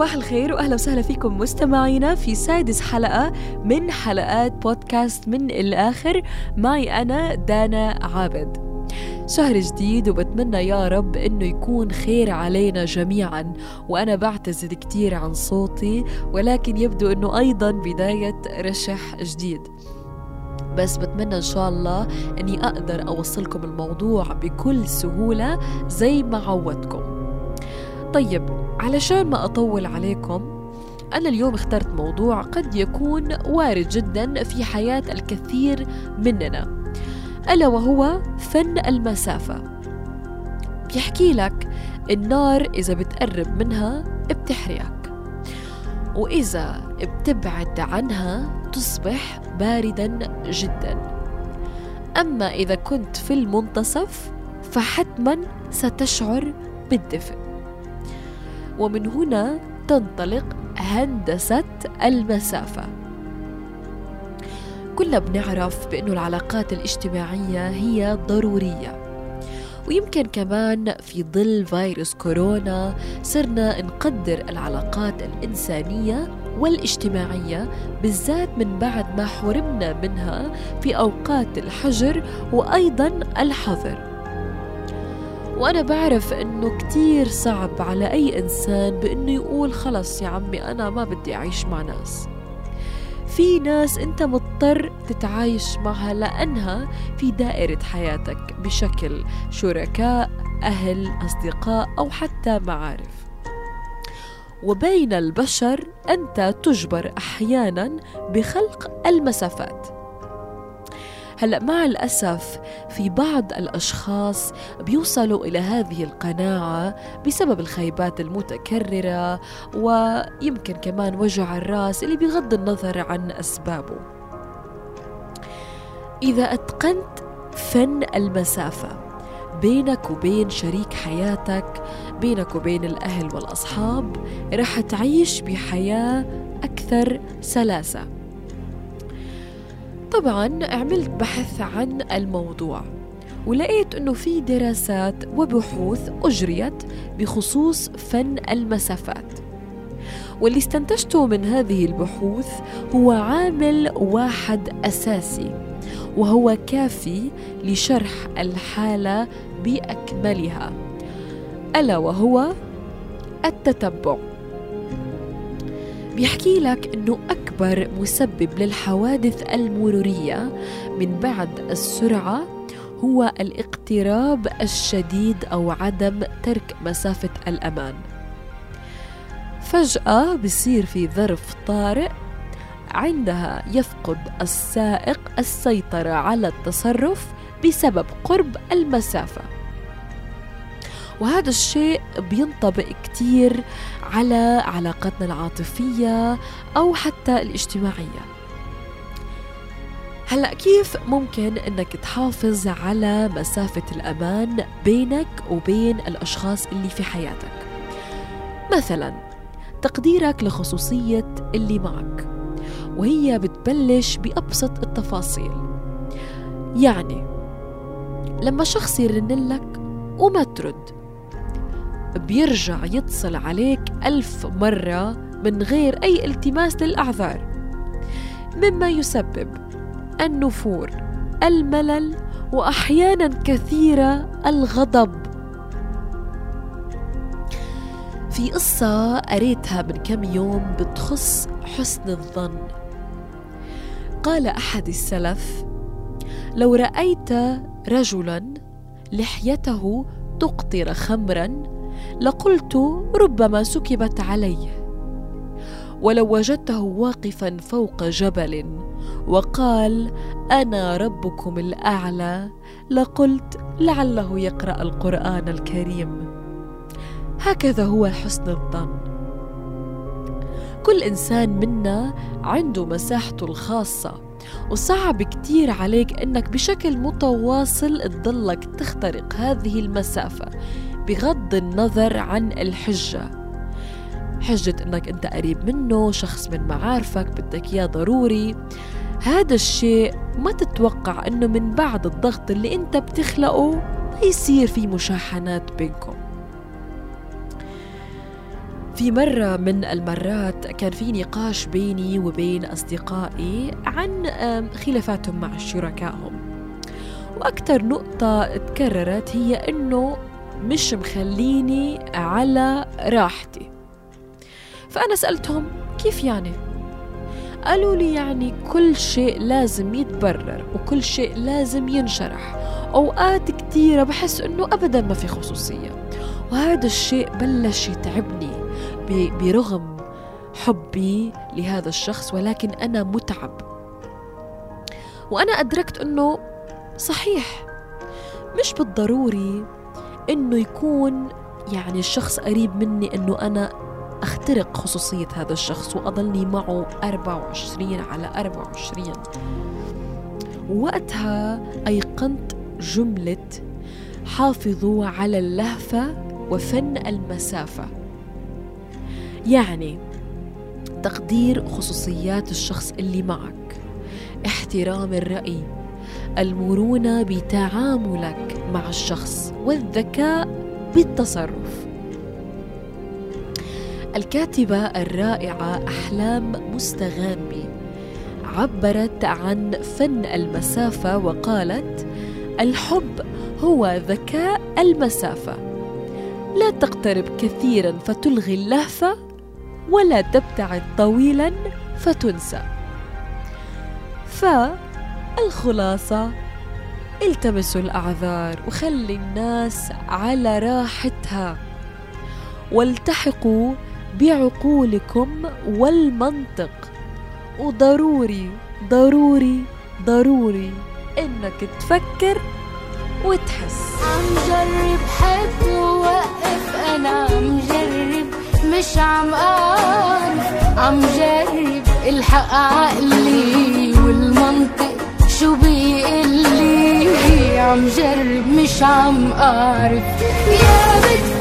صباح الخير وأهلا وسهلا فيكم مستمعينا في سادس حلقة من حلقات بودكاست من الآخر. معي أنا دانا عابد. شهر جديد وبتمنى يا رب إنه يكون خير علينا جميعا. وأنا بعتذر كتير عن صوتي ولكن يبدو إنه أيضا بداية رشح جديد. بس بتمنى إن شاء الله إني أقدر أوصلكم الموضوع بكل سهولة زي ما عودتكم طيب علشان ما أطول عليكم أنا اليوم اخترت موضوع قد يكون وارد جدا في حياة الكثير مننا ألا وهو فن المسافة. بيحكي لك النار إذا بتقرب منها بتحرقك وإذا بتبعد عنها تصبح باردا جدا. أما إذا كنت في المنتصف فحتما ستشعر بالدفء. ومن هنا تنطلق هندسة المسافة. كلنا بنعرف بأنه العلاقات الاجتماعية هي ضرورية. ويمكن كمان في ظل فيروس كورونا صرنا نقدر العلاقات الإنسانية والاجتماعية بالذات من بعد ما حرمنا منها في أوقات الحجر وأيضا الحظر. وأنا بعرف إنه كتير صعب على أي إنسان بإنه يقول خلص يا عمي أنا ما بدي أعيش مع ناس. في ناس أنت مضطر تتعايش معها لأنها في دائرة حياتك بشكل شركاء أهل أصدقاء أو حتى معارف. وبين البشر أنت تجبر أحيانا بخلق المسافات. هلا مع الأسف في بعض الأشخاص بيوصلوا إلى هذه القناعة بسبب الخيبات المتكررة ويمكن كمان وجع الرأس اللي بغض النظر عن أسبابه. إذا أتقنت فن المسافة بينك وبين شريك حياتك بينك وبين الأهل والأصحاب رح تعيش بحياة أكثر سلاسة. طبعا عملت بحث عن الموضوع ولقيت إنه في دراسات وبحوث أجريت بخصوص فن المسافات. واللي استنتجته من هذه البحوث هو عامل واحد أساسي وهو كافي لشرح الحالة بأكملها ألا وهو التتبع. بيحكي لك إنه أكبر مسبب للحوادث المرورية من بعد السرعة هو الاقتراب الشديد أو عدم ترك مسافة الأمان. فجأة بصير في ظرف طارئ عندها يفقد السائق السيطرة على التصرف بسبب قرب المسافة. وهذا الشيء بينطبق كتير على علاقاتنا العاطفية أو حتى الاجتماعية. هلأ كيف ممكن إنك تحافظ على مسافة الأمان بينك وبين الأشخاص اللي في حياتك؟ مثلا تقديرك لخصوصية اللي معك وهي بتبلش بأبسط التفاصيل. يعني لما شخص يرن لك وما ترد بيرجع يتصل عليك ألف مرة من غير أي التماس للأعذار. مما يسبب النفور الملل وأحيانا كثيرة الغضب. في قصة قريتها من كم يوم بتخص حسن الظن. قال أحد السلف لو رأيت رجلا لحيته تقطر خمرا لقلت ربما سكبت عليه ولو وجدته واقفا فوق جبل وقال أنا ربكم الأعلى لقلت لعله يقرأ القرآن الكريم. هكذا هو حسن الظن. كل إنسان منا عنده مساحته الخاصة وصعب كتير عليك إنك بشكل متواصل تضلك تخترق هذه المسافة. بغض النظر عن الحجة. حجة إنك أنت قريب منه شخص من معارفك بدك إياه ضروري. هذا الشيء ما تتوقع إنه من بعد الضغط اللي أنت بتخلقه ما يصير في مشاحنات بينكم. في مرة من المرات كان في نقاش بيني وبين أصدقائي عن خلافاتهم مع شركائهم. وأكثر نقطة تكررت هي إنه مش مخليني على راحتي. فأنا سألتهم كيف يعني؟ قالوا لي يعني كل شيء لازم يتبرر وكل شيء لازم ينشرح. أوقات كثيرة بحس إنه أبدا ما في خصوصية. وهذا الشيء بلش يتعبني برغم حبي لهذا الشخص ولكن أنا متعب. وأنا أدركت أنه صحيح. مش بالضروري إنه يكون يعني الشخص قريب مني إنه أنا أخترق خصوصية هذا الشخص وأضلني معه 24 على 24 وقتها أيقنت جملة حافظوا على اللهفة وفن المسافة. يعني تقدير خصوصيات الشخص اللي معك احترام الرأي المرونة بتعاملك مع الشخص والذكاء بالتصرف. الكاتبة الرائعة أحلام مستغامي عبرت عن فن المسافة وقالت الحب هو ذكاء المسافة. لا تقترب كثيرا فتلغي اللهفة ولا تبتعد طويلا فتنسى. ف الخلاصة. التمسوا الأعذار وخلي الناس على راحتها. والتحقوا بعقولكم والمنطق. وضروري ضروري ضروري إنك تفكر وتحس. عم جرب حب ووقف أنا عم جرب مش عم اعرف عم جرب الحق عقلي. عم جرب مش عم أعرف. يا بتفكر